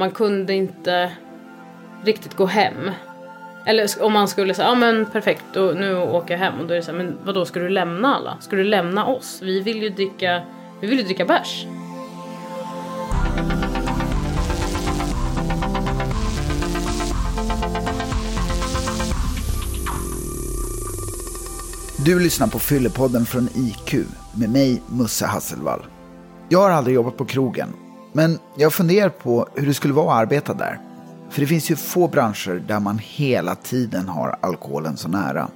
Man kunde inte riktigt gå hem. Eller om man skulle säga, ja men perfekt, då, nu åker jag hem. Och då är det så här, men vadå, ska du lämna alla? Ska du lämna oss? Vi vill ju dricka, vi vill ju dricka bärs. Du lyssnar på Fyllepodden från IQ med mig, Musse Hasselvall. Jag har aldrig jobbat på krogen, men jag funderar på hur det skulle vara att arbeta där. För det finns ju få branscher där man hela tiden har alkoholen så nära.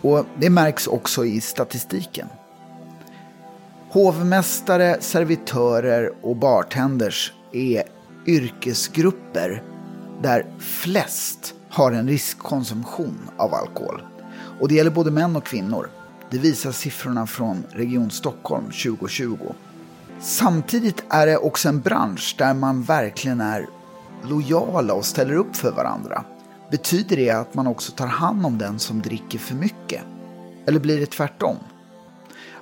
Och det märks också i statistiken. Hovmästare, servitörer och bartenders är yrkesgrupper där flest har en riskkonsumtion av alkohol. Och det gäller både män och kvinnor. Det visar siffrorna från Region Stockholm 2020. Samtidigt är det också en bransch där man verkligen är lojala och ställer upp för varandra. Betyder det att man också tar hand om den som dricker för mycket? Eller blir det tvärtom?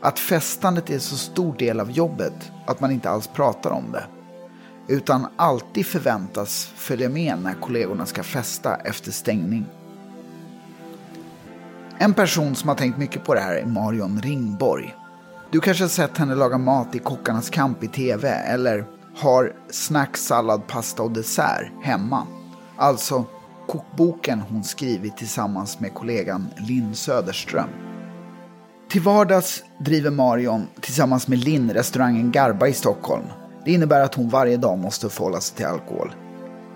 Att festandet är så stor del av jobbet att man inte alls pratar om det. Utan alltid förväntas följa med när kollegorna ska festa efter stängning. En person som har tänkt mycket på det här är Marion Ringborg. Du kanske har sett henne laga mat i Kockarnas kamp i TV eller har snack, sallad, pasta och dessert hemma. Alltså kokboken hon skrivit tillsammans med kollegan Linn Söderström. Till vardags driver Marion tillsammans med Linn restaurangen Garba i Stockholm. Det innebär att hon varje dag måste förhålla sig till alkohol.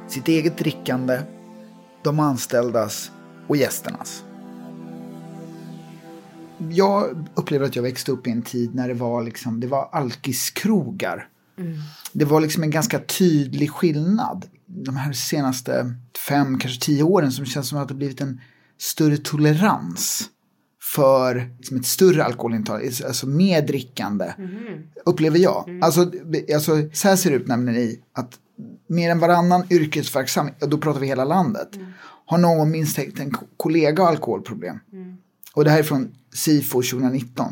Sitt eget drickande, de anställdas och gästernas jag upplevde att jag växte upp i en tid när det var, liksom, det var alkiskrogar. Mm. Det var liksom en ganska tydlig skillnad. De här senaste fem, kanske tio åren som känns som att det blivit en större tolerans för liksom ett större alkoholintag, alltså, alltså mer drickande, mm. upplever jag. Mm. Alltså, alltså, så här ser det ut nämligen i att mer än varannan yrkesverksam, då pratar vi hela landet, mm. har någon minst en kollega alkoholproblem. Mm. Och det här är från SIFO 2019.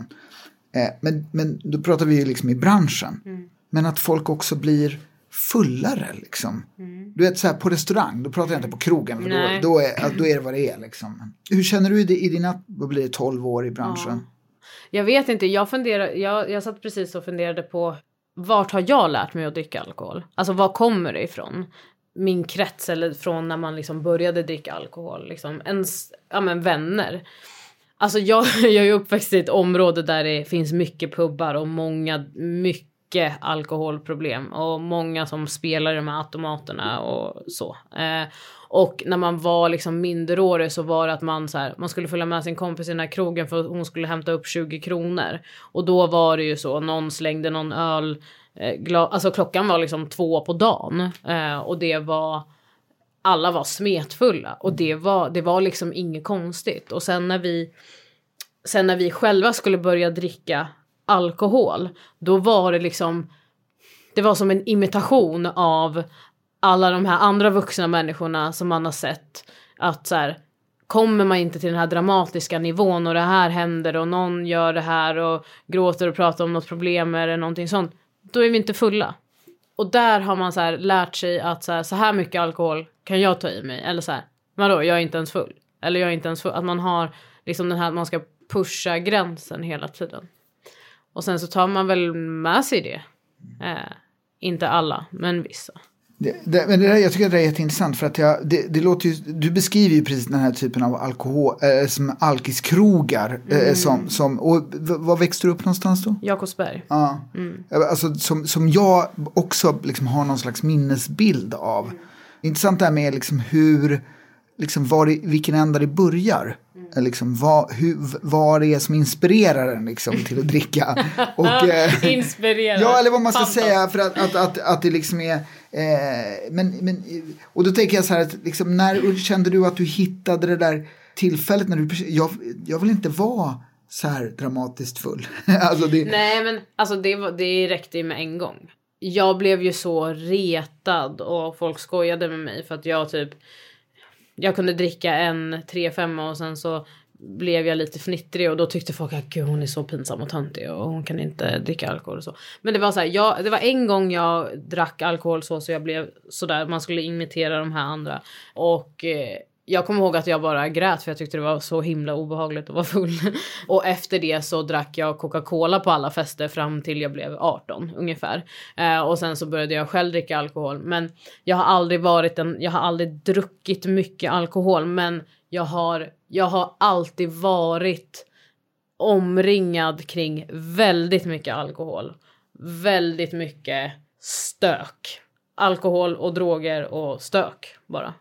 Eh, men, men då pratar vi ju liksom i branschen. Mm. Men att folk också blir fullare liksom. Mm. Du vet så här på restaurang, då pratar jag inte på krogen. För då, då, är, då är det vad det är liksom. Hur känner du det i dina, vad blir det, 12 år i branschen? Ja. Jag vet inte, jag funderar, jag, jag satt precis och funderade på vart har jag lärt mig att dricka alkohol? Alltså var kommer det ifrån? Min krets eller från när man liksom började dricka alkohol, liksom ens, ja men vänner. Alltså jag, jag är uppväxt i ett område där det finns mycket pubbar och många, mycket alkoholproblem och många som spelar i de här automaterna och så. Eh, och när man var liksom minderårig så var det att man så här, man skulle följa med sin kompis i den här krogen för hon skulle hämta upp 20 kronor. Och då var det ju så, någon slängde någon öl, eh, alltså klockan var liksom två på dagen eh, och det var alla var smetfulla och det var, det var liksom inget konstigt. Och sen när vi sen när vi själva skulle börja dricka alkohol, då var det liksom det var som en imitation av alla de här andra vuxna människorna som man har sett att så här, kommer man inte till den här dramatiska nivån och det här händer och någon gör det här och gråter och pratar om något problem eller någonting sånt, då är vi inte fulla. Och där har man så lärt sig att så här, så här mycket alkohol kan jag ta i mig. Eller så här, vadå, jag är inte ens full. Eller jag är inte ens full. Att man har liksom den här, man ska pusha gränsen hela tiden. Och sen så tar man väl med sig det. Eh, inte alla, men vissa. Det, det, men det där, jag tycker det är jätteintressant för att jag, det, det låter ju, du beskriver ju precis den här typen av alkohol, äh, som alkiskrogar. Eh, mm. Äh, som, som, och var växte du upp någonstans då? Jakobsberg. Ja. Mm. Alltså, som, som jag också liksom har någon slags minnesbild av. Mm. Intressant det här med liksom hur, liksom var det, vilken ända det börjar. Mm. Liksom, vad, hur, vad det är som inspirerar en liksom, till att dricka. Och, eh, Inspirerar. Ja, eller vad man ska Fantastiskt. säga för att, att, att, att det liksom är Eh, men, men, och då tänker jag så här, att liksom, när kände du att du hittade det där tillfället när du, jag, jag vill inte vara så här dramatiskt full. alltså det... Nej men alltså det, det räckte ju med en gång. Jag blev ju så retad och folk skojade med mig för att jag typ jag kunde dricka en 3-5 och sen så blev jag lite fnittrig och då tyckte folk att gud hon är så pinsam och töntig och hon kan inte dricka alkohol och så. Men det var så här, jag, det var en gång jag drack alkohol så så jag blev sådär, man skulle imitera de här andra. Och eh, jag kommer ihåg att jag bara grät för jag tyckte det var så himla obehagligt att vara full. Och efter det så drack jag Coca-Cola på alla fester fram till jag blev 18 ungefär. Eh, och sen så började jag själv dricka alkohol. Men jag har aldrig varit en, jag har aldrig druckit mycket alkohol men jag har, jag har alltid varit omringad kring väldigt mycket alkohol. Väldigt mycket stök. Alkohol och droger och stök bara.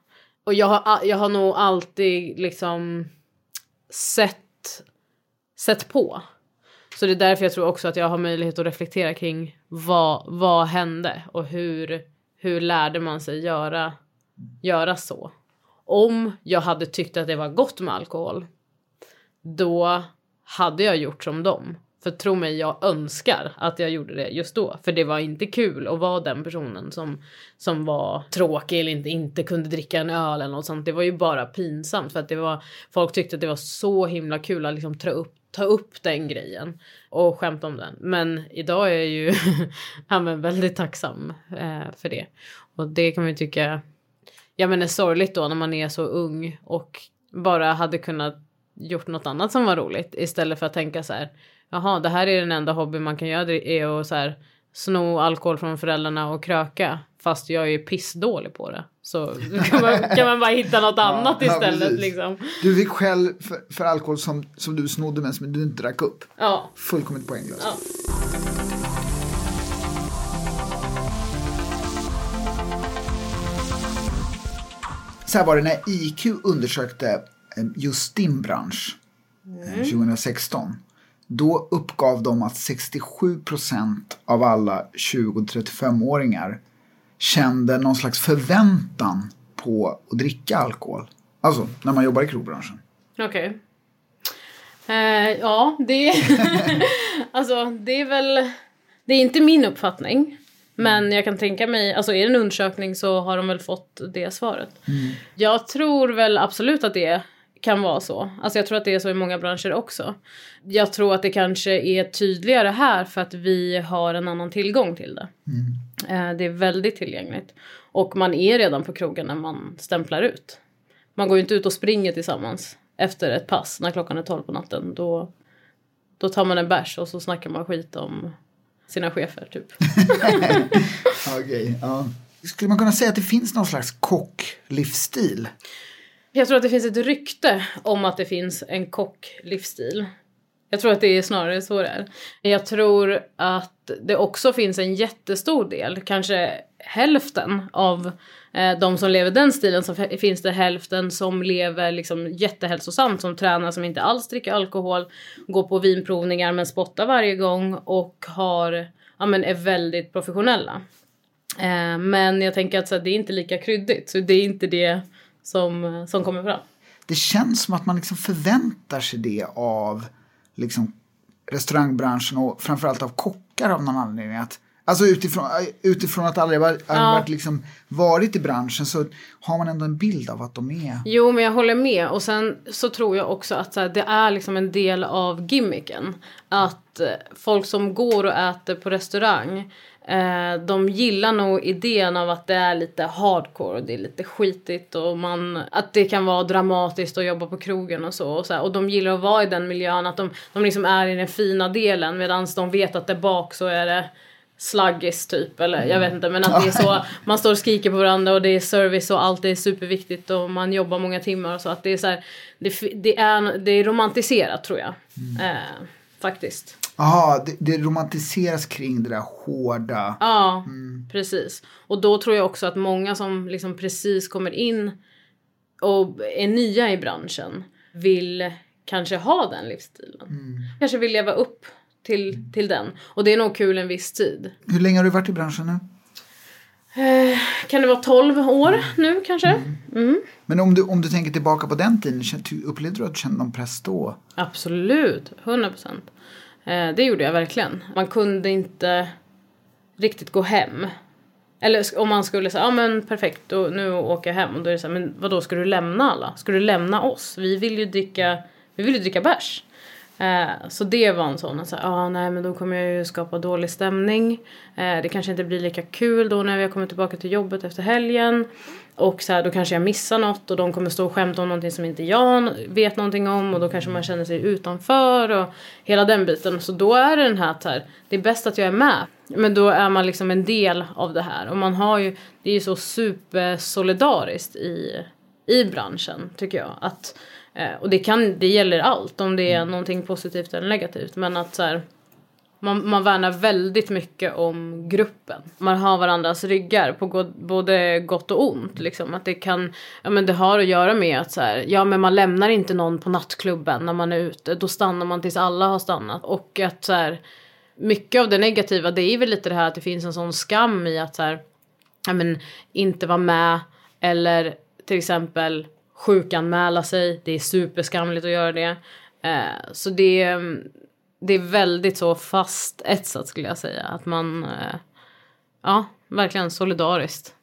Och jag har, jag har nog alltid liksom sett, sett på. Så det är därför jag tror också att jag har möjlighet att reflektera kring vad, vad hände och hur, hur lärde man sig göra, göra så. Om jag hade tyckt att det var gott med alkohol, då hade jag gjort som dem. För tro mig, jag önskar att jag gjorde det just då. För det var inte kul att vara den personen som, som var tråkig eller inte, inte kunde dricka en öl eller något sånt. Det var ju bara pinsamt för att det var, folk tyckte att det var så himla kul att liksom ta upp ta upp den grejen och skämta om den. Men idag är jag ju ja, men väldigt tacksam eh, för det. Och det kan man ju tycka ja, men är sorgligt då när man är så ung och bara hade kunnat gjort något annat som var roligt istället för att tänka så här jaha, det här är den enda hobby man kan göra är att så här, sno alkohol från föräldrarna och kröka. Fast jag är pissdålig på det. Så kan man, kan man bara hitta något annat ja, istället. Ja, liksom. Du fick skäll för, för, alkohol som, som du snodde men som du inte drack upp. Ja. Fullkomligt poänglöst. Ja. Så här var det när IQ undersökte eh, just din bransch mm. 2016. Då uppgav de att 67 procent av alla 20-35-åringar kände någon slags förväntan på att dricka alkohol. Alltså när man jobbar i krogbranschen. Okej. Okay. Eh, ja, det alltså det är väl, det är inte min uppfattning. Men jag kan tänka mig, alltså är det en undersökning så har de väl fått det svaret. Mm. Jag tror väl absolut att det kan vara så. Alltså jag tror att det är så i många branscher också. Jag tror att det kanske är tydligare här för att vi har en annan tillgång till det. Mm. Eh, det är väldigt tillgängligt. Och man är redan på krogen när man stämplar ut. Man går ju inte ut och springer tillsammans efter ett pass när klockan är tolv på natten. Då, då tar man en bärs och så snackar man skit om sina chefer typ. Okej, okay, ja. Skulle man kunna säga att det finns någon slags kocklivsstil? Jag tror att det finns ett rykte om att det finns en kocklivsstil. Jag tror att det är snarare så det är. Jag tror att det också finns en jättestor del, kanske hälften av eh, de som lever den stilen så finns det hälften som lever liksom jättehälsosamt, som tränar som inte alls dricker alkohol, går på vinprovningar men spottar varje gång och har, ja men är väldigt professionella. Eh, men jag tänker att så, det är inte lika kryddigt, så det är inte det som, som kommer fram. Det känns som att man liksom förväntar sig det av liksom, restaurangbranschen och framförallt av kockar av någon anledning. Att, alltså utifrån, utifrån att aldrig varit, ja. varit, liksom, varit i branschen så har man ändå en bild av att de är... Jo, men jag håller med. Och sen så tror jag också att här, det är liksom en del av gimmicken. Att eh, folk som går och äter på restaurang Eh, de gillar nog idén av att det är lite hardcore och det är lite skitigt och man, att det kan vara dramatiskt att jobba på krogen och så. Och, så här, och de gillar att vara i den miljön, att de, de liksom är i den fina delen medan de vet att där bak så är det sluggis typ eller jag vet inte men att det är så man står och skriker på varandra och det är service och allt är superviktigt och man jobbar många timmar och så att det är så här, det, det, är, det är romantiserat tror jag. Mm. Eh, faktiskt. Jaha, det, det romantiseras kring det där hårda. Ja, mm. precis. Och då tror jag också att många som liksom precis kommer in och är nya i branschen vill kanske ha den livsstilen. Mm. Kanske vill leva upp till, till den. Och det är nog kul en viss tid. Hur länge har du varit i branschen nu? Eh, kan det vara 12 år nu kanske? Mm. mm. Men om du, om du tänker tillbaka på den tiden, upplevde du att du kände någon press då? Absolut, 100 procent. Eh, det gjorde jag verkligen. Man kunde inte riktigt gå hem. Eller om man skulle säga, ja men perfekt, då, nu åker jag hem. Och då är det så här, men vadå, ska du lämna alla? Ska du lämna oss? Vi vill ju dricka vi vill ju dricka bärs. Eh, så det var en sån att ah, nej men då kommer jag ju skapa dålig stämning. Eh, det kanske inte blir lika kul då när vi har kommit tillbaka till jobbet efter helgen. Och så här, då kanske jag missar något och de kommer stå och skämta om någonting som inte jag vet någonting om och då kanske man känner sig utanför och hela den biten. Så då är det den här att här, det är bäst att jag är med. Men då är man liksom en del av det här och man har ju, det är ju så supersolidariskt i, i branschen tycker jag. Att, och det, kan, det gäller allt om det är mm. någonting positivt eller negativt men att så här, man, man värnar väldigt mycket om gruppen. Man har varandras ryggar på go både gott och ont. Liksom. Att det kan, ja men det har att göra med att så här, ja men man lämnar inte någon på nattklubben när man är ute. Då stannar man tills alla har stannat. Och att så här, mycket av det negativa det är väl lite det här att det finns en sån skam i att så här, ja men inte vara med. Eller till exempel sjukanmäla sig. Det är superskamligt att göra det. Eh, så det det är väldigt så fast etsat skulle jag säga. Att man, eh, ja, verkligen solidariskt.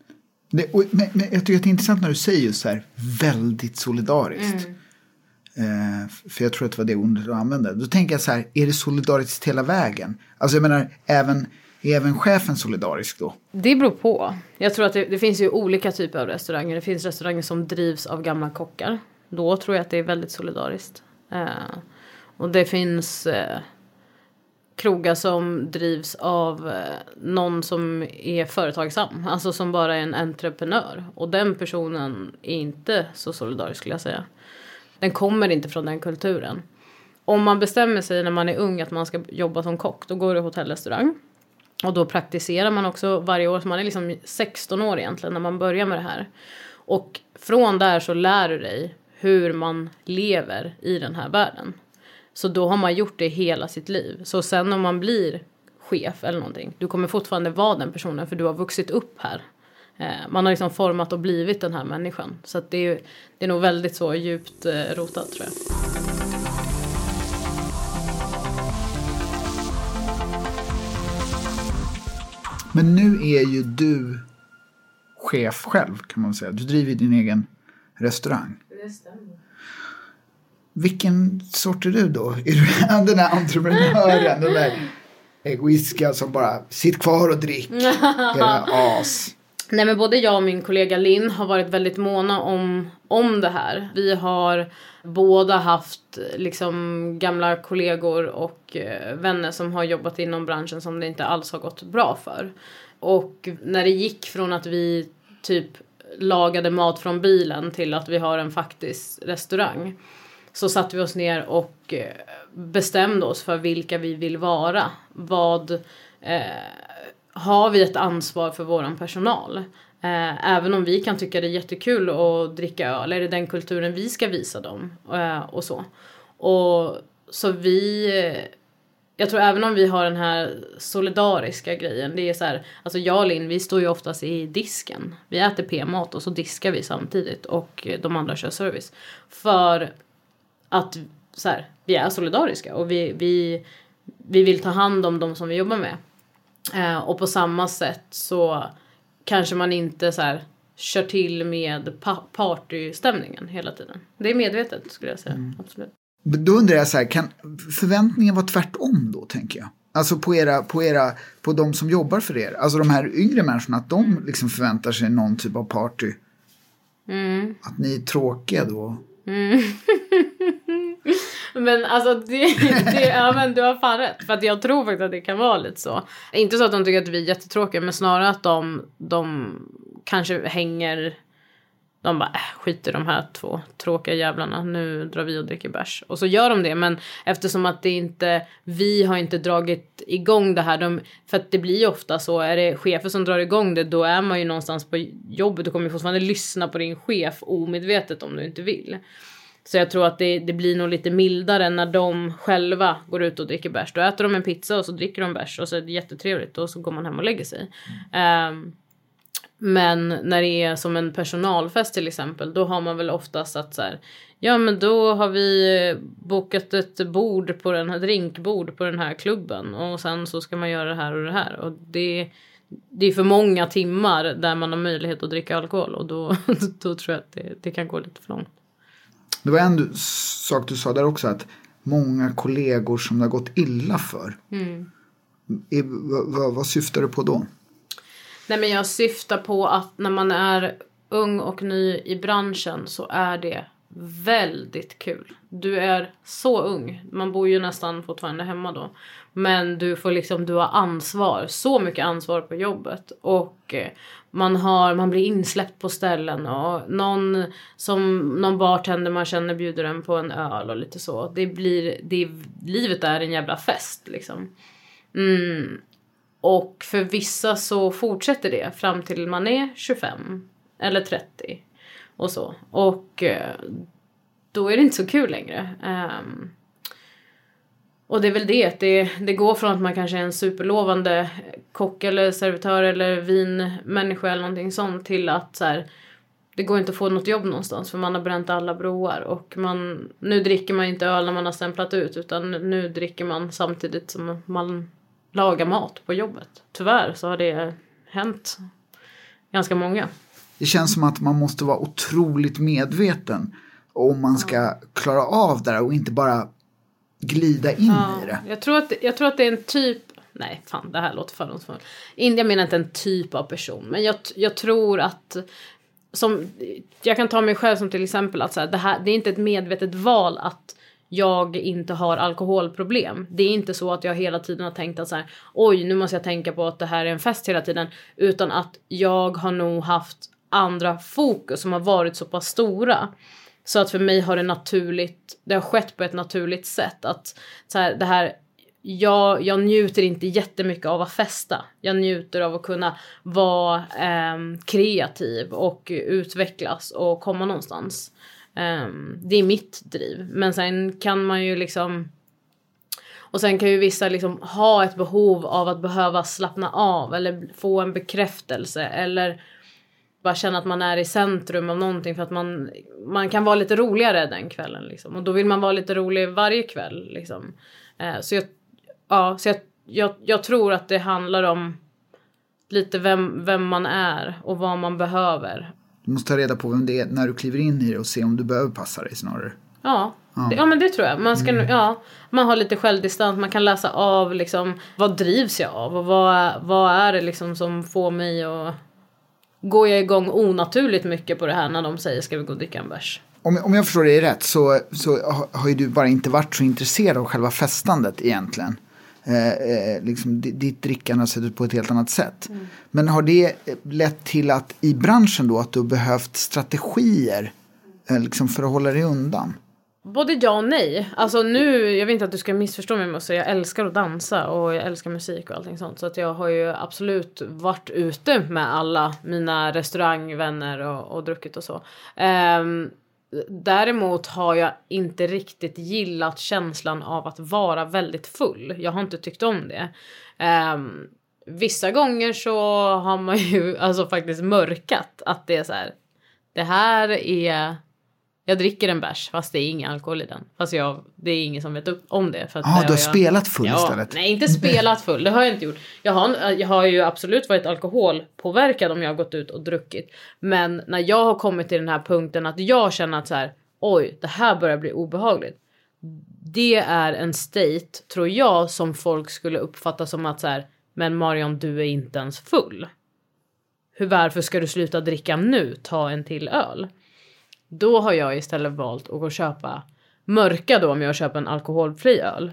Det, och, men, men, jag tycker att det är intressant när du säger så här, väldigt solidariskt. Mm. Eh, för jag tror att det var det ordet du använde. Då tänker jag så här, är det solidariskt hela vägen? Alltså jag menar, även, är även chefen solidarisk då? Det beror på. Jag tror att det, det, finns ju olika typer av restauranger. Det finns restauranger som drivs av gamla kockar. Då tror jag att det är väldigt solidariskt. Eh, och det finns eh, krogar som drivs av eh, någon som är företagsam. Alltså som bara är en entreprenör. Och den personen är inte så solidarisk skulle jag säga. Den kommer inte från den kulturen. Om man bestämmer sig när man är ung att man ska jobba som kock, då går det hotellrestaurang. Och då praktiserar man också varje år, så man är liksom 16 år egentligen när man börjar med det här. Och från där så lär du dig hur man lever i den här världen. Så då har man gjort det hela sitt liv. Så sen om man blir chef eller någonting, du kommer fortfarande vara den personen för du har vuxit upp här. Eh, man har liksom format och blivit den här människan. Så att det, är, det är nog väldigt så djupt eh, rotat tror jag. Men nu är ju du chef själv kan man säga. Du driver din egen restaurang. Det stämmer. Vilken sort är du då? Är du den där entreprenören, den där egoistiska som bara sitt kvar och drick. Era as. Nej men både jag och min kollega Linn har varit väldigt måna om, om det här. Vi har båda haft liksom gamla kollegor och eh, vänner som har jobbat inom branschen som det inte alls har gått bra för. Och när det gick från att vi typ lagade mat från bilen till att vi har en faktisk restaurang så satte vi oss ner och eh, bestämde oss för vilka vi vill vara. Vad eh, har vi ett ansvar för våran personal? Eh, även om vi kan tycka det är jättekul att dricka öl, är det den kulturen vi ska visa dem? Eh, och så. Och så vi jag tror även om vi har den här solidariska grejen. Det är så här, alltså jag och Linn, vi står ju oftast i disken. Vi äter p-mat och så diskar vi samtidigt och de andra kör service. För att så här, vi är solidariska och vi, vi, vi vill ta hand om de som vi jobbar med. Eh, och på samma sätt så kanske man inte så här kör till med pa partystämningen hela tiden. Det är medvetet skulle jag säga. Mm. Absolut. Då undrar jag så här, kan förväntningen vara tvärtom då tänker jag? Alltså på era, på era, på de som jobbar för er, alltså de här yngre människorna, att de mm. liksom förväntar sig någon typ av party. Mm. Att ni är tråkiga då? Mm. men alltså det, det, ja men du har fan rätt. För att jag tror faktiskt att det kan vara lite så. Inte så att de tycker att vi är jättetråkiga men snarare att de, de kanske hänger de bara äh, skit i de här två tråkiga jävlarna. Nu drar vi och dricker bärs. Och så gör de det. Men eftersom att det inte, vi har inte dragit igång det här. De, för att det blir ju ofta så. Är det chefer som drar igång det då är man ju någonstans på jobbet. Du kommer ju fortfarande lyssna på din chef omedvetet om du inte vill. Så jag tror att det, det blir nog lite mildare när de själva går ut och dricker bärs. Då äter de en pizza och så dricker de bärs och så är det jättetrevligt och så går man hem och lägger sig. Mm. Um, men när det är som en personalfest till exempel, då har man väl oftast att så här, ja men då har vi eh, bokat ett bord på den här drinkbord på den här klubben och sen så ska man göra det här och det här och det det är för många timmar där man har möjlighet att dricka alkohol och då, då tror jag att det, det kan gå lite för långt. Det var en sak du sa där också att många kollegor som det har gått illa för. Mm. I, vad, vad syftar du på då? Nej men jag syftar på att när man är ung och ny i branschen så är det väldigt kul. Du är så ung. Man bor ju nästan fortfarande hemma då. Men du får liksom, du har ansvar. Så mycket ansvar på jobbet. Och eh, man, har, man blir insläppt på ställen och någon som någon bartender man känner bjuder en på en öl och lite så. Det blir, det, livet är en jävla fest liksom. Mm. Och för vissa så fortsätter det fram till man är 25 eller 30 och så. Och eh, då är det inte så kul längre. Um, och det är väl det, det, det går från att man kanske är en superlovande kock eller servitör eller vinmänniska eller någonting sånt till att så här, det går inte att få något jobb någonstans för man har bränt alla broar och man, nu dricker man inte öl när man har stämplat ut utan nu dricker man samtidigt som man lagar mat på jobbet. Tyvärr så har det hänt ganska många. Det känns som att man måste vara otroligt medveten om man ska klara av det här och inte bara glida in ja, i det. Jag tror, att, jag tror att det är en typ Nej, fan det här låter fördomsfullt. Jag menar inte en typ av person, men jag, jag tror att som, jag kan ta mig själv som till exempel att så här, det, här, det är inte ett medvetet val att jag inte har alkoholproblem. Det är inte så att jag hela tiden har tänkt att så här, oj nu måste jag tänka på att det här är en fest hela tiden. Utan att jag har nog haft andra fokus som har varit så pass stora. Så att för mig har det naturligt, det har skett på ett naturligt sätt. Att så här, det här, jag, jag njuter inte jättemycket av att festa. Jag njuter av att kunna vara eh, kreativ och utvecklas och komma någonstans. Eh, det är mitt driv. Men sen kan man ju liksom och sen kan ju vissa liksom ha ett behov av att behöva slappna av eller få en bekräftelse eller bara känna att man är i centrum av någonting för att man, man kan vara lite roligare den kvällen liksom. Och då vill man vara lite rolig varje kväll liksom. Eh, så jag, ja, så jag, jag, jag tror att det handlar om lite vem, vem man är och vad man behöver. Du måste ta reda på vem det är när du kliver in i det och se om du behöver passa dig snarare. Ja, ja. Det, ja men det tror jag. Man, ska, mm. ja, man har lite självdistans, man kan läsa av liksom, vad drivs jag av och vad, vad är det liksom som får mig att går jag igång onaturligt mycket på det här när de säger ska vi gå och dricka en bärs. Om, om jag förstår dig rätt så, så har ju du bara inte varit så intresserad av själva festandet egentligen. Eh, eh, liksom, ditt drickande har sett ut på ett helt annat sätt. Mm. Men har det lett till att i branschen då att du har behövt strategier eh, liksom för att hålla dig undan? Både ja och nej. Alltså nu, jag vill inte att du ska missförstå mig men Jag älskar att dansa och jag älskar musik och allting sånt. Så att jag har ju absolut varit ute med alla mina restaurangvänner och, och druckit och så. Um, däremot har jag inte riktigt gillat känslan av att vara väldigt full. Jag har inte tyckt om det. Um, vissa gånger så har man ju alltså faktiskt mörkat att det är så här. Det här är jag dricker en bärs fast det är ingen alkohol i den. Fast jag, det är ingen som vet om det. Ja, ah, du har jag, spelat full ja, istället? Nej, inte spelat full. Det har jag inte gjort. Jag har, jag har ju absolut varit alkoholpåverkad om jag har gått ut och druckit. Men när jag har kommit till den här punkten att jag känner att så här, oj, det här börjar bli obehagligt. Det är en state, tror jag, som folk skulle uppfatta som att så här, men Marion, du är inte ens full. Hur, varför ska du sluta dricka nu? Ta en till öl. Då har jag istället valt att gå och köpa mörka då om jag köper en alkoholfri öl.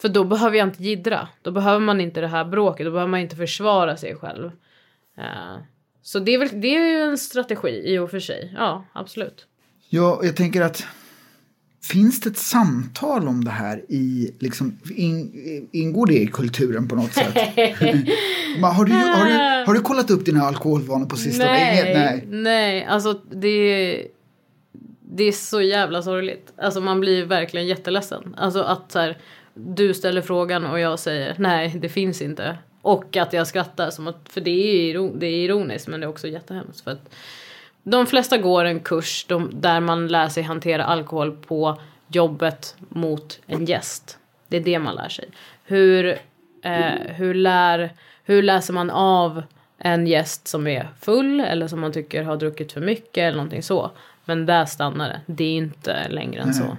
För då behöver jag inte gidra. Då behöver man inte det här bråket. Då behöver man inte försvara sig själv. Uh, så det är, väl, det är ju en strategi i och för sig. Ja, absolut. Ja, jag tänker att Finns det ett samtal om det här i, liksom, in, ingår det i kulturen på något sätt? har, du, har, du, har du kollat upp dina alkoholvanor på sistone? Nej, nej. nej, alltså det, det är så jävla sorgligt. Alltså man blir verkligen jätteledsen. Alltså att så här, du ställer frågan och jag säger nej, det finns inte. Och att jag skrattar som att, för det är, det är ironiskt men det är också jättehemskt. För att de flesta går en kurs de, där man lär sig hantera alkohol på jobbet mot en gäst. Det är det man lär sig. Hur, eh, hur, lär, hur läser man av en gäst som är full eller som man tycker har druckit för mycket eller någonting så. Men där stannar det. Det är inte längre än så.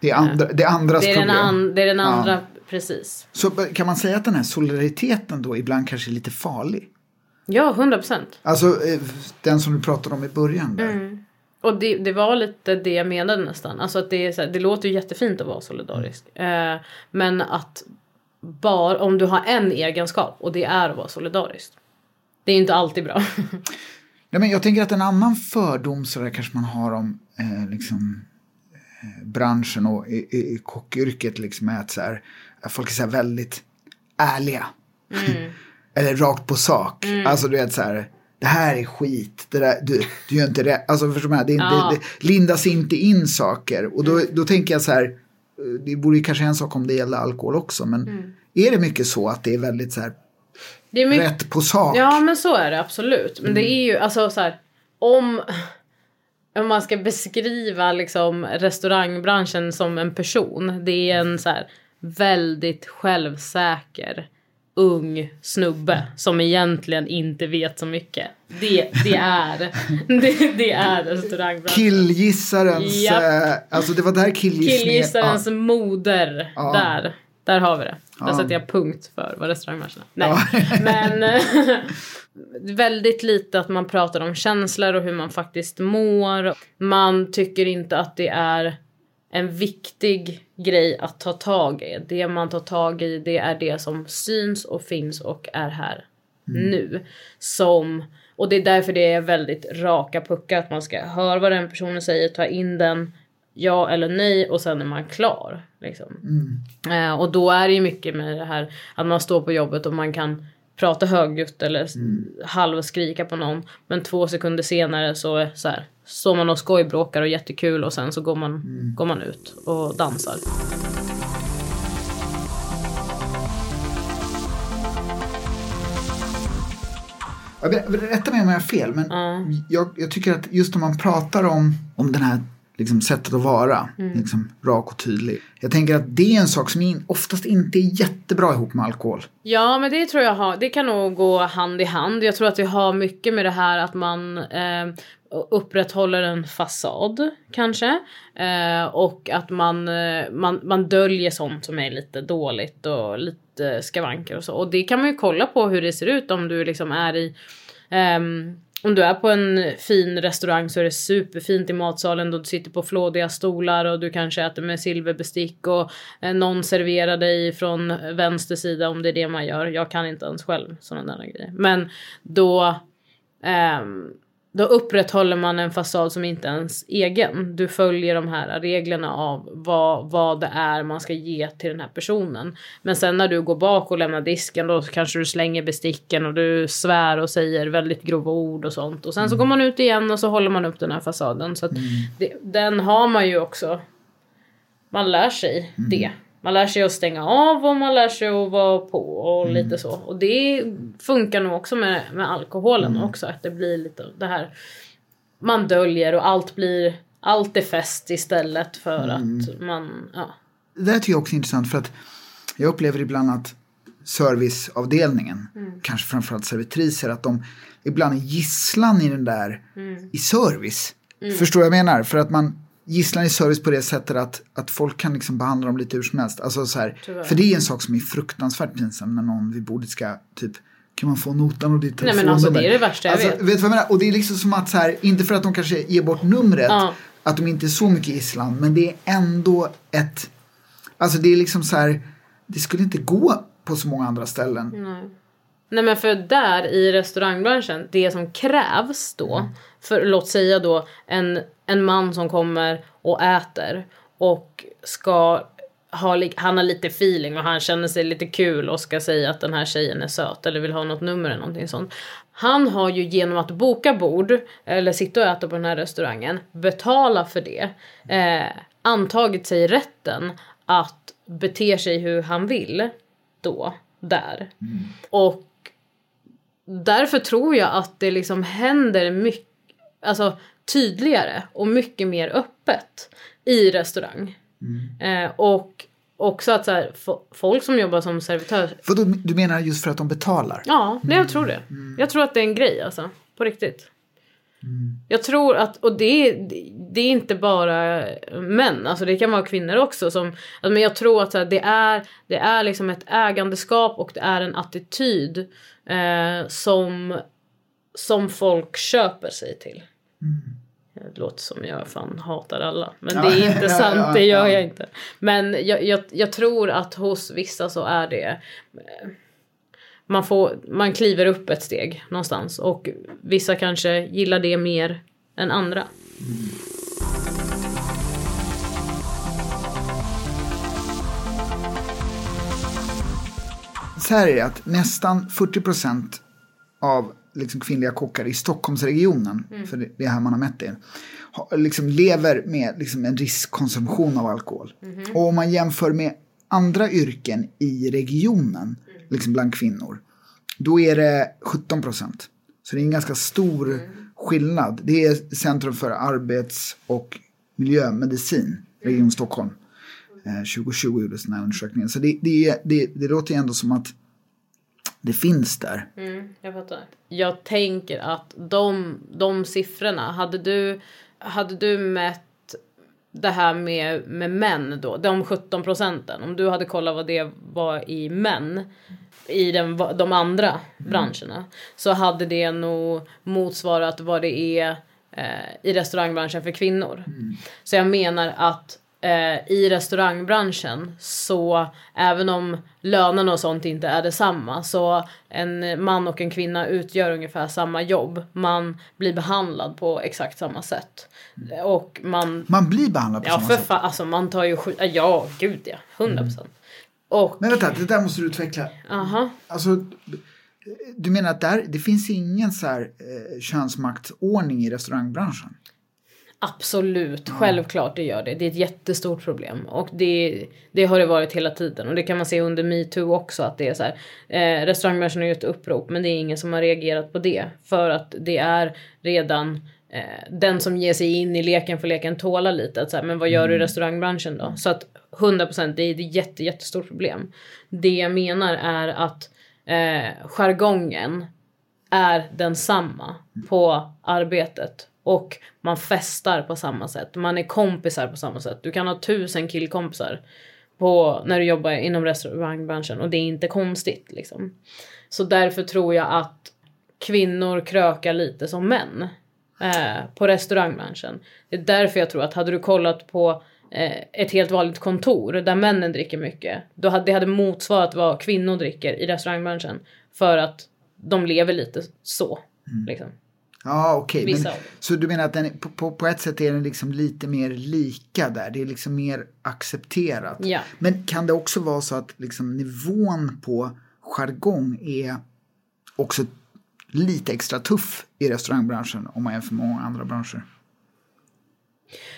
Det är, andra, det är andras Det är den, problem. an, det är den andra, precis. Så kan man säga att den här solidariteten då ibland kanske är lite farlig? Ja, 100 procent. Alltså eh, den som du pratade om i början där. Mm. Och det, det var lite det jag menade nästan. Alltså att det, är så här, det låter ju jättefint att vara solidarisk. Eh, men att bara om du har en egenskap och det är att vara solidarisk. Det är inte alltid bra. Nej, men jag tänker att en annan fördom så där kanske man har om eh, liksom, eh, branschen och i, i, kockyrket liksom är att så här, folk är så här väldigt ärliga. Eller rakt på sak. Alltså du vet så här, det här är skit, det där, du, du gör inte rätt. Alltså förstår du? Det, är inte- Ja. det lindas inte in saker. Och då, då tänker jag så här, eh, det vore kanske en sak om det gällde alkohol också. Men är det mycket så att det är väldigt så här, Det är mycket, rätt på sak? Ja men så är det absolut. Men det är ju alltså så här om om man ska beskriva liksom restaurangbranschen som en person. Det är en så här väldigt självsäker ung snubbe som egentligen inte vet så mycket. Det, det är det, det är restaurangbranschen. Killgissarens, Japp. eh, alltså det var där killgissningen... Killgissarens moder. Ja. Där. Där har vi det. Där Ja. sätter jag punkt för vad restaurangbranschen är. Nej. Men eh, väldigt lite att man pratar om känslor och hur man faktiskt mår. Man tycker inte att det är en viktig grej att ta tag i. Det man tar tag i det är det som syns och finns och är här nu. Som, och det är därför det är väldigt raka puckar. Att man ska höra vad den personen säger, ta in den, ja eller nej och sen är man klar. Liksom. Eh, och då är det ju mycket med det här att man står på jobbet och man kan prata högljutt eller s- halvskrika på någon. Men två sekunder senare så, är så här, står man och skojbråkar och jättekul och sen så går man, går man ut och dansar. Rätta mig om jag har fel, men jag, jag tycker att just när man pratar om, om den här liksom, sättet att vara, liksom, rak och tydlig. Jag tänker att det är en sak som in, oftast inte är jättebra ihop med alkohol. Ja, men det tror jag har, det kan nog gå hand i hand. Jag tror att det har mycket med det här att man eh, upprätthåller en fasad kanske. Eh, och att man, eh, man, man döljer sånt som är lite dåligt och lite skavanker och så. Och det kan man ju kolla på hur det ser ut om du liksom är i ehm, om du är på en fin restaurang så är det superfint i matsalen då du sitter på flådiga stolar och du kanske äter med silverbestick och eh, någon serverar dig från vänster sida om det är det man gör. Jag kan inte ens själv sådana där grejer. Men då Um, då upprätthåller man en fasad som inte är ens egen. Du följer de här reglerna av vad, vad det är man ska ge till den här personen. Men sen när du går bak och lämnar disken då kanske du slänger besticken och du svär och säger väldigt grova ord och sånt. Och sen så går man ut igen och så håller man upp den här fasaden. Så att det, den har man ju också. Man lär sig det. Man lär sig att stänga av och man lär sig att vara på och lite så. Och det funkar nog också med, med alkoholen också. Att det blir lite det här. Man döljer och allt blir, allt är fest istället för att man, ja. Det där tycker jag också är intressant för att jag upplever ibland att serviceavdelningen, kanske framförallt servitriser, att de ibland är gisslan i den där, i service. Förstår vad jag menar? För att man gisslan i service på det sättet att, att folk kan liksom behandla dem lite hur som helst. Alltså så här, Tyvärr. för det är en sak som är fruktansvärt pinsam när någon vid bordet ska typ kan man få notan och ditt Nej, men telefonnummer? alltså, det är det värsta jag alltså, vet. vet du vad jag menar? Och det är liksom som att så här, inte för att de kanske ger bort numret, Ja. att de inte är så mycket gisslan, men det är ändå ett Alltså det är liksom så här, det skulle inte gå på så många andra ställen. Nej men för där i restaurangbranschen, det som krävs då, för låt säga då en, en man som kommer och äter och ska ha, han har lite feeling och han känner sig lite kul och ska säga att den här tjejen är söt eller vill ha något nummer eller någonting sånt. Han har ju genom att boka bord eller sitta och äta på den här restaurangen, betala för det, eh, antagit sig rätten att bete sig hur han vill då, där. Och därför tror jag att det liksom händer mycket, alltså tydligare och mycket mer öppet i restaurang. Eh, och också att så här, fo- folk som jobbar som servitör, För då, du menar just för att de betalar? ja, det jag tror det. Jag tror att det är en grej alltså, på riktigt. Jag tror att, och det, det är inte bara män, alltså det kan vara kvinnor också. Som, alltså, men jag tror att det, är, det är liksom ett ägandeskap och det är en attityd eh, som, som folk köper sig till. Det låter som jag fan hatar alla. Men det är inte sant, det gör jag inte. Men jag, jag, jag tror att hos vissa så är det eh, man, får, man kliver upp ett steg någonstans och vissa kanske gillar det mer än andra. Så här är det att nästan 40 procent av liksom kvinnliga kockar i Stockholmsregionen, för det är här man har mätt det, liksom lever med liksom en riskkonsumtion av alkohol. Och om man jämför med andra yrken i regionen, liksom bland kvinnor, då är det 17 procent. Så det är en ganska stor skillnad. Det är Centrum för arbets och miljömedicin, Region Stockholm. Eh, 2020 gjordes den här undersökningen. Så det, det, det, det låter ju ändå som att det finns där. Jag fattar. Jag tänker att de, de siffrorna, hade du, hade du mätt det här med, med män då, de 17 procenten, om du hade kollat vad det var i män i den, de andra branscherna så hade det nog motsvarat vad det är eh, i restaurangbranschen för kvinnor. Så jag menar att eh, i restaurangbranschen så även om lönerna och sånt inte är detsamma så en man och en kvinna utgör ungefär samma jobb. Man blir behandlad på exakt samma sätt. Och man... Man blir behandlad på Ja samma för sätt. fan, alltså man tar ju skit. Ja gud ja, 100%. procent. Och... Men vänta, det där måste du utveckla. Aha. Alltså, du menar att där, det finns ingen så här, eh, könsmaktsordning i restaurangbranschen? Absolut, självklart det gör det. Det är ett jättestort problem. Och det, det har det varit hela tiden. Och det kan man se under metoo också. Att det är så här, eh, restaurangbranschen har gjort upprop men det är ingen som har reagerat på det. För att det är redan eh, den som ger sig in i leken för leken tåla lite. Att så här, men vad gör du i restaurangbranschen då? Så att 100% det är ett jätte, jättestort problem. Det jag menar är att eh, jargongen är densamma på arbetet och man festar på samma sätt. Man är kompisar på samma sätt. Du kan ha tusen killkompisar på, när du jobbar inom restaurangbranschen och det är inte konstigt liksom. Så därför tror jag att kvinnor krökar lite som män eh, på restaurangbranschen. Det är därför jag tror att hade du kollat på eh, ett helt vanligt kontor där männen dricker mycket, då hade det hade motsvarat vad kvinnor dricker i restaurangbranschen för att de lever lite så. Liksom. Ja, okej. Dem. så du menar att den, på, på, på ett sätt är den liksom lite mer lika där? Det är liksom mer accepterat? Ja. Men kan det också vara så att liksom nivån på jargong är också lite extra tuff i restaurangbranschen om man jämför med många andra branscher?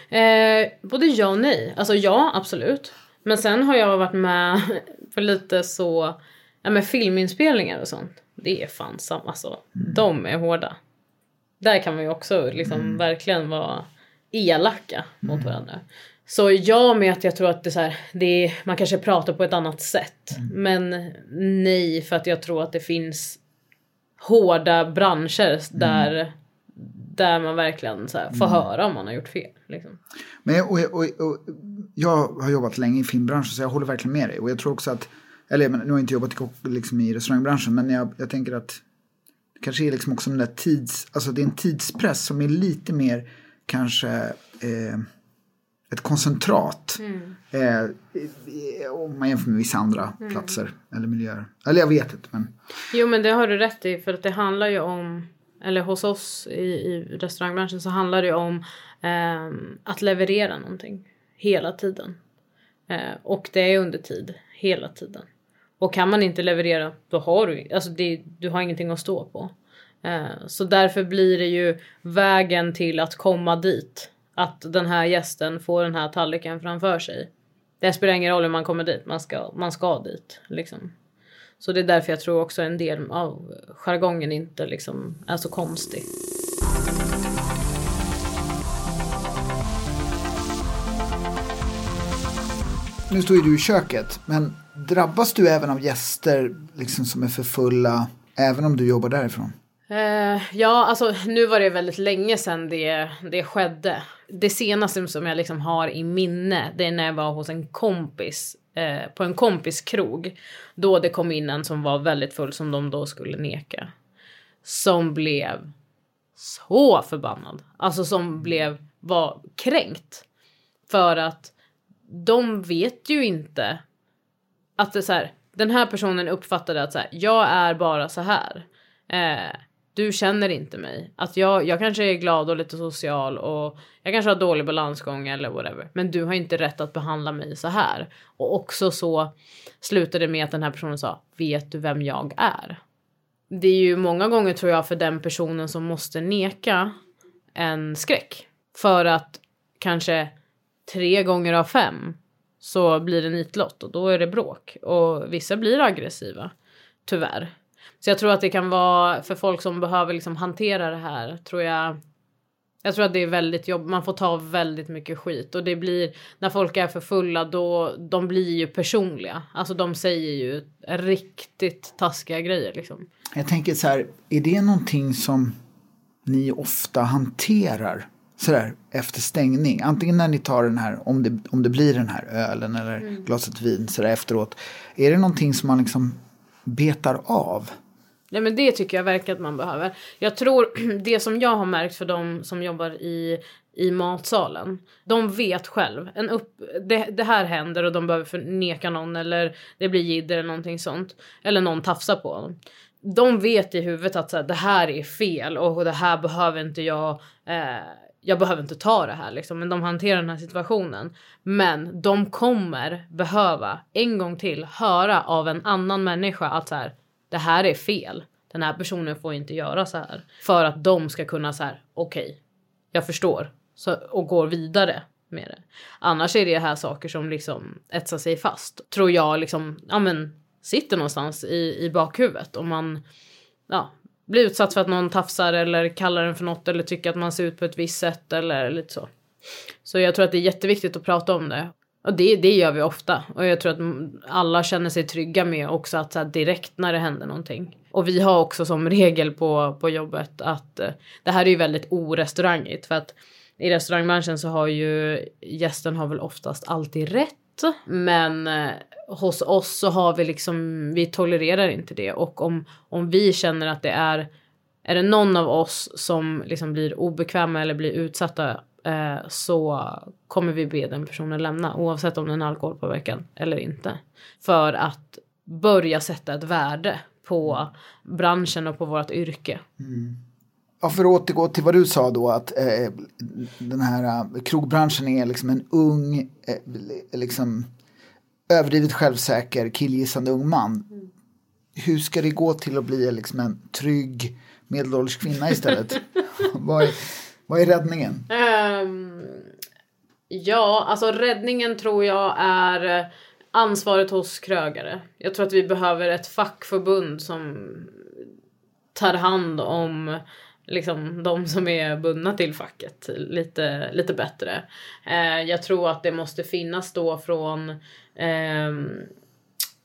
Eh, både ja och nej. Alltså ja, absolut. Men sen har jag varit med för lite så, ja men filminspelningar och sånt. Det är fan samma, alltså. De är hårda. Där kan man ju också liksom verkligen vara elaka mot varandra. Så ja med att jag tror att det är så här, det är, man kanske pratar på ett annat sätt. Men nej för att jag tror att det finns hårda branscher där, där man verkligen så här, får höra om man har gjort fel. Liksom. Men och, och, och, jag har jobbat länge i filmbranschen så jag håller verkligen med dig. Och jag tror också att, eller men, nu har jag inte jobbat i, liksom, i restaurangbranschen men jag, jag tänker att det kanske är liksom också den där tids, alltså det är en tidspress som är lite mer kanske eh, ett koncentrat. Eh, i- om man jämför med vissa andra platser eller miljöer. Eller jag vet inte men. Jo men det har du rätt i för att det handlar ju om eller hos oss i, i restaurangbranschen så handlar det om ehm, att leverera någonting hela tiden. Eh, och det är under tid hela tiden. Och kan man inte leverera då har du, alltså det, du har ingenting att stå på. Eh, så därför blir det ju vägen till att komma dit. Att den här gästen får den här tallriken framför sig. Det spelar ingen roll hur man kommer dit, man ska, man ska dit. Liksom. Så det är därför jag tror också en del av jargongen inte liksom är så konstig. Nu står ju du i köket men drabbas du även av gäster liksom som är för fulla även om du jobbar därifrån? Uh, ja, alltså nu var det väldigt länge sedan det, det skedde. Det senaste som jag liksom har i minne, det är när jag var hos en kompis eh, på en kompis krog. Då det kom in en som var väldigt full som de då skulle neka. Som blev så förbannad. Alltså som blev, var kränkt. För att de vet ju inte att det är så här, den här personen uppfattade att så här, jag är bara så här. Eh, du känner inte mig. Att jag, jag kanske är glad och lite social och jag kanske har dålig balansgång eller whatever. Men du har inte rätt att behandla mig så här. Och också så slutade det med att den här personen sa, vet du vem jag är? Det är ju många gånger tror jag för den personen som måste neka en skräck. För att kanske tre gånger av fem så blir det nitlott och då är det bråk. Och vissa blir aggressiva. Tyvärr. Så jag tror att det kan vara för folk som behöver liksom hantera det här tror jag. Jag tror att det är väldigt jobb. Man får ta väldigt mycket skit och det blir när folk är för fulla då de blir ju personliga. Alltså de säger ju riktigt taskiga grejer liksom. Jag tänker så här, är det någonting som ni ofta hanterar sådär efter stängning? Antingen när ni tar den här, om det, om det blir den här ölen eller mm. glaset vin sådär efteråt. Är det någonting som man liksom betar av? Ja men det tycker jag verkligen att man behöver. Jag tror det som jag har märkt för de som jobbar i, i matsalen. De vet själv. En upp, det, det här händer och de behöver förneka någon eller det blir jidder eller någonting sånt. Eller någon tafsar på dem. De vet i huvudet att så här, det här är fel och det här behöver inte jag eh, jag behöver inte ta det här liksom, men de hanterar den här situationen. Men de kommer behöva en gång till höra av en annan människa att så här, det här är fel. Den här personen får inte göra så här. För att de ska kunna så här, okej, okay, jag förstår. Så, och går vidare med det. Annars är det här saker som liksom etsar sig fast. Tror jag liksom, ja men sitter någonstans i, i bakhuvudet. Om man ja, blir utsatt för att någon tafsar eller kallar en för något eller tycker att man ser ut på ett visst sätt eller lite så. Så jag tror att det är jätteviktigt att prata om det. Och det, det gör vi ofta. Och jag tror att alla känner sig trygga med också att så direkt när det händer någonting. Och vi har också som regel på, på jobbet att eh, det här är ju väldigt orestaurangigt. För att i restaurangbranschen så har ju gästen har väl oftast alltid rätt. Men eh, hos oss så har vi liksom, vi tolererar inte det. Och om, om vi känner att det är, är det någon av oss som liksom blir obekväma eller blir utsatta eh, så kommer vi be den personen lämna oavsett om den är alkoholpåverkan eller inte. För att börja sätta ett värde på branschen och på vårt yrke. Mm. Ja, för att återgå till vad du sa då att eh, den här uh, krogbranschen är liksom en ung, eh, liksom överdrivet självsäker, killgissande ung man. Mm. Hur ska det gå till att bli liksom en trygg medelålders kvinna istället? vad, är, vad är räddningen? Um, ja, alltså räddningen tror jag är ansvaret hos krögare. Jag tror att vi behöver ett fackförbund som tar hand om liksom de som är bundna till facket lite, lite bättre. Eh, jag tror att det måste finnas då från eh,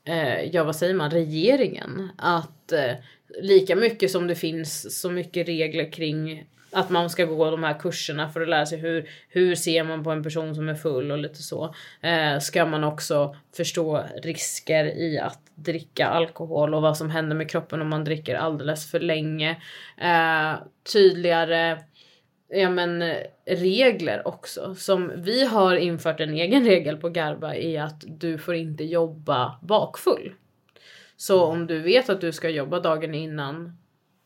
eh, ja vad säger man, regeringen. Att eh, lika mycket som det finns så mycket regler kring att man ska gå de här kurserna för att lära sig hur, hur ser man på en person som är full och lite så. Eh, ska man också förstå risker i att dricka alkohol och vad som händer med kroppen om man dricker alldeles för länge. Eh, tydligare ja, men, regler också. Som vi har infört en egen regel på Garba i att du får inte jobba bakfull. Så om du vet att du ska jobba dagen innan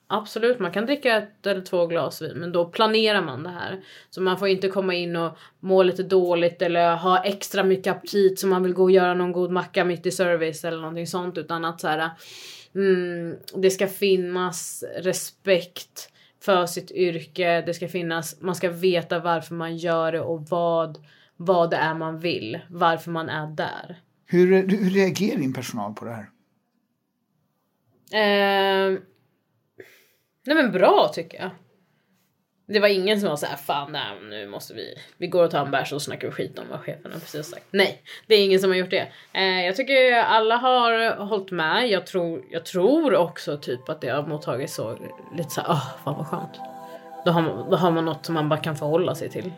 Absolut, man kan dricka ett eller två glas vin men då planerar man det här. Så man får inte komma in och må lite dåligt eller ha extra mycket aptit så man vill gå och göra någon god macka mitt i service eller någonting sånt utan att så här, mm, det ska finnas respekt för sitt yrke. Det ska finnas, man ska veta varför man gör det och vad, vad det är man vill. Varför man är där. Hur, hur reagerar din personal på det här? Eh, Nej men bra tycker jag. Det var ingen som var såhär fan nej, nu måste vi, vi går och tar en bärs och snackar skit om vad chefen har precis sagt. Nej, det är ingen som har gjort det. Eh, jag tycker alla har hållit med. Jag tror, jag tror också typ att det har mottagits så lite såhär, åh åh, fan vad skönt. Då har, man, då har man något som man bara kan förhålla sig till.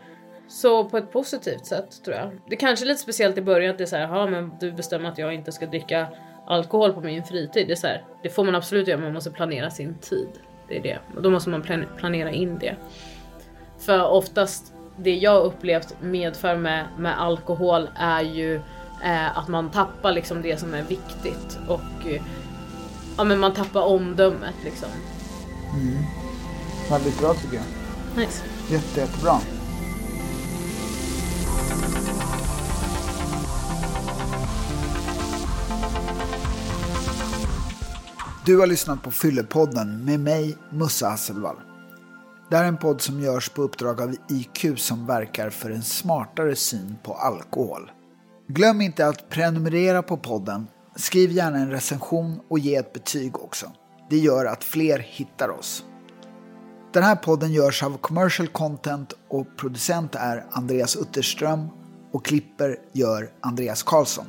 Så på ett positivt sätt tror jag. Det kanske är lite speciellt i början att det är såhär, jaha ja men du bestämmer att jag inte ska dricka alkohol på min fritid. Det är så här, det får man absolut göra men man måste planera sin tid. Det är det. Och då måste man plan planera in det. För oftast det jag upplevt medför med, med alkohol är ju eh, att man tappar liksom det som är viktigt och eh, ja, men man tappar omdömet liksom. Mm. Väldigt bra tycker jag. Nice. Jätte, jättebra. Du har lyssnat på Fyllepodden med mig, Musse Hasselvall. Det här är en podd som görs på uppdrag av IQ som verkar för en smartare syn på alkohol. Glöm inte att prenumerera på podden, skriv gärna en recension och ge ett betyg också. Det gör att fler hittar oss. Den här podden görs av Commercial Content och producent är Andreas Utterström och klipper gör Andreas Karlsson.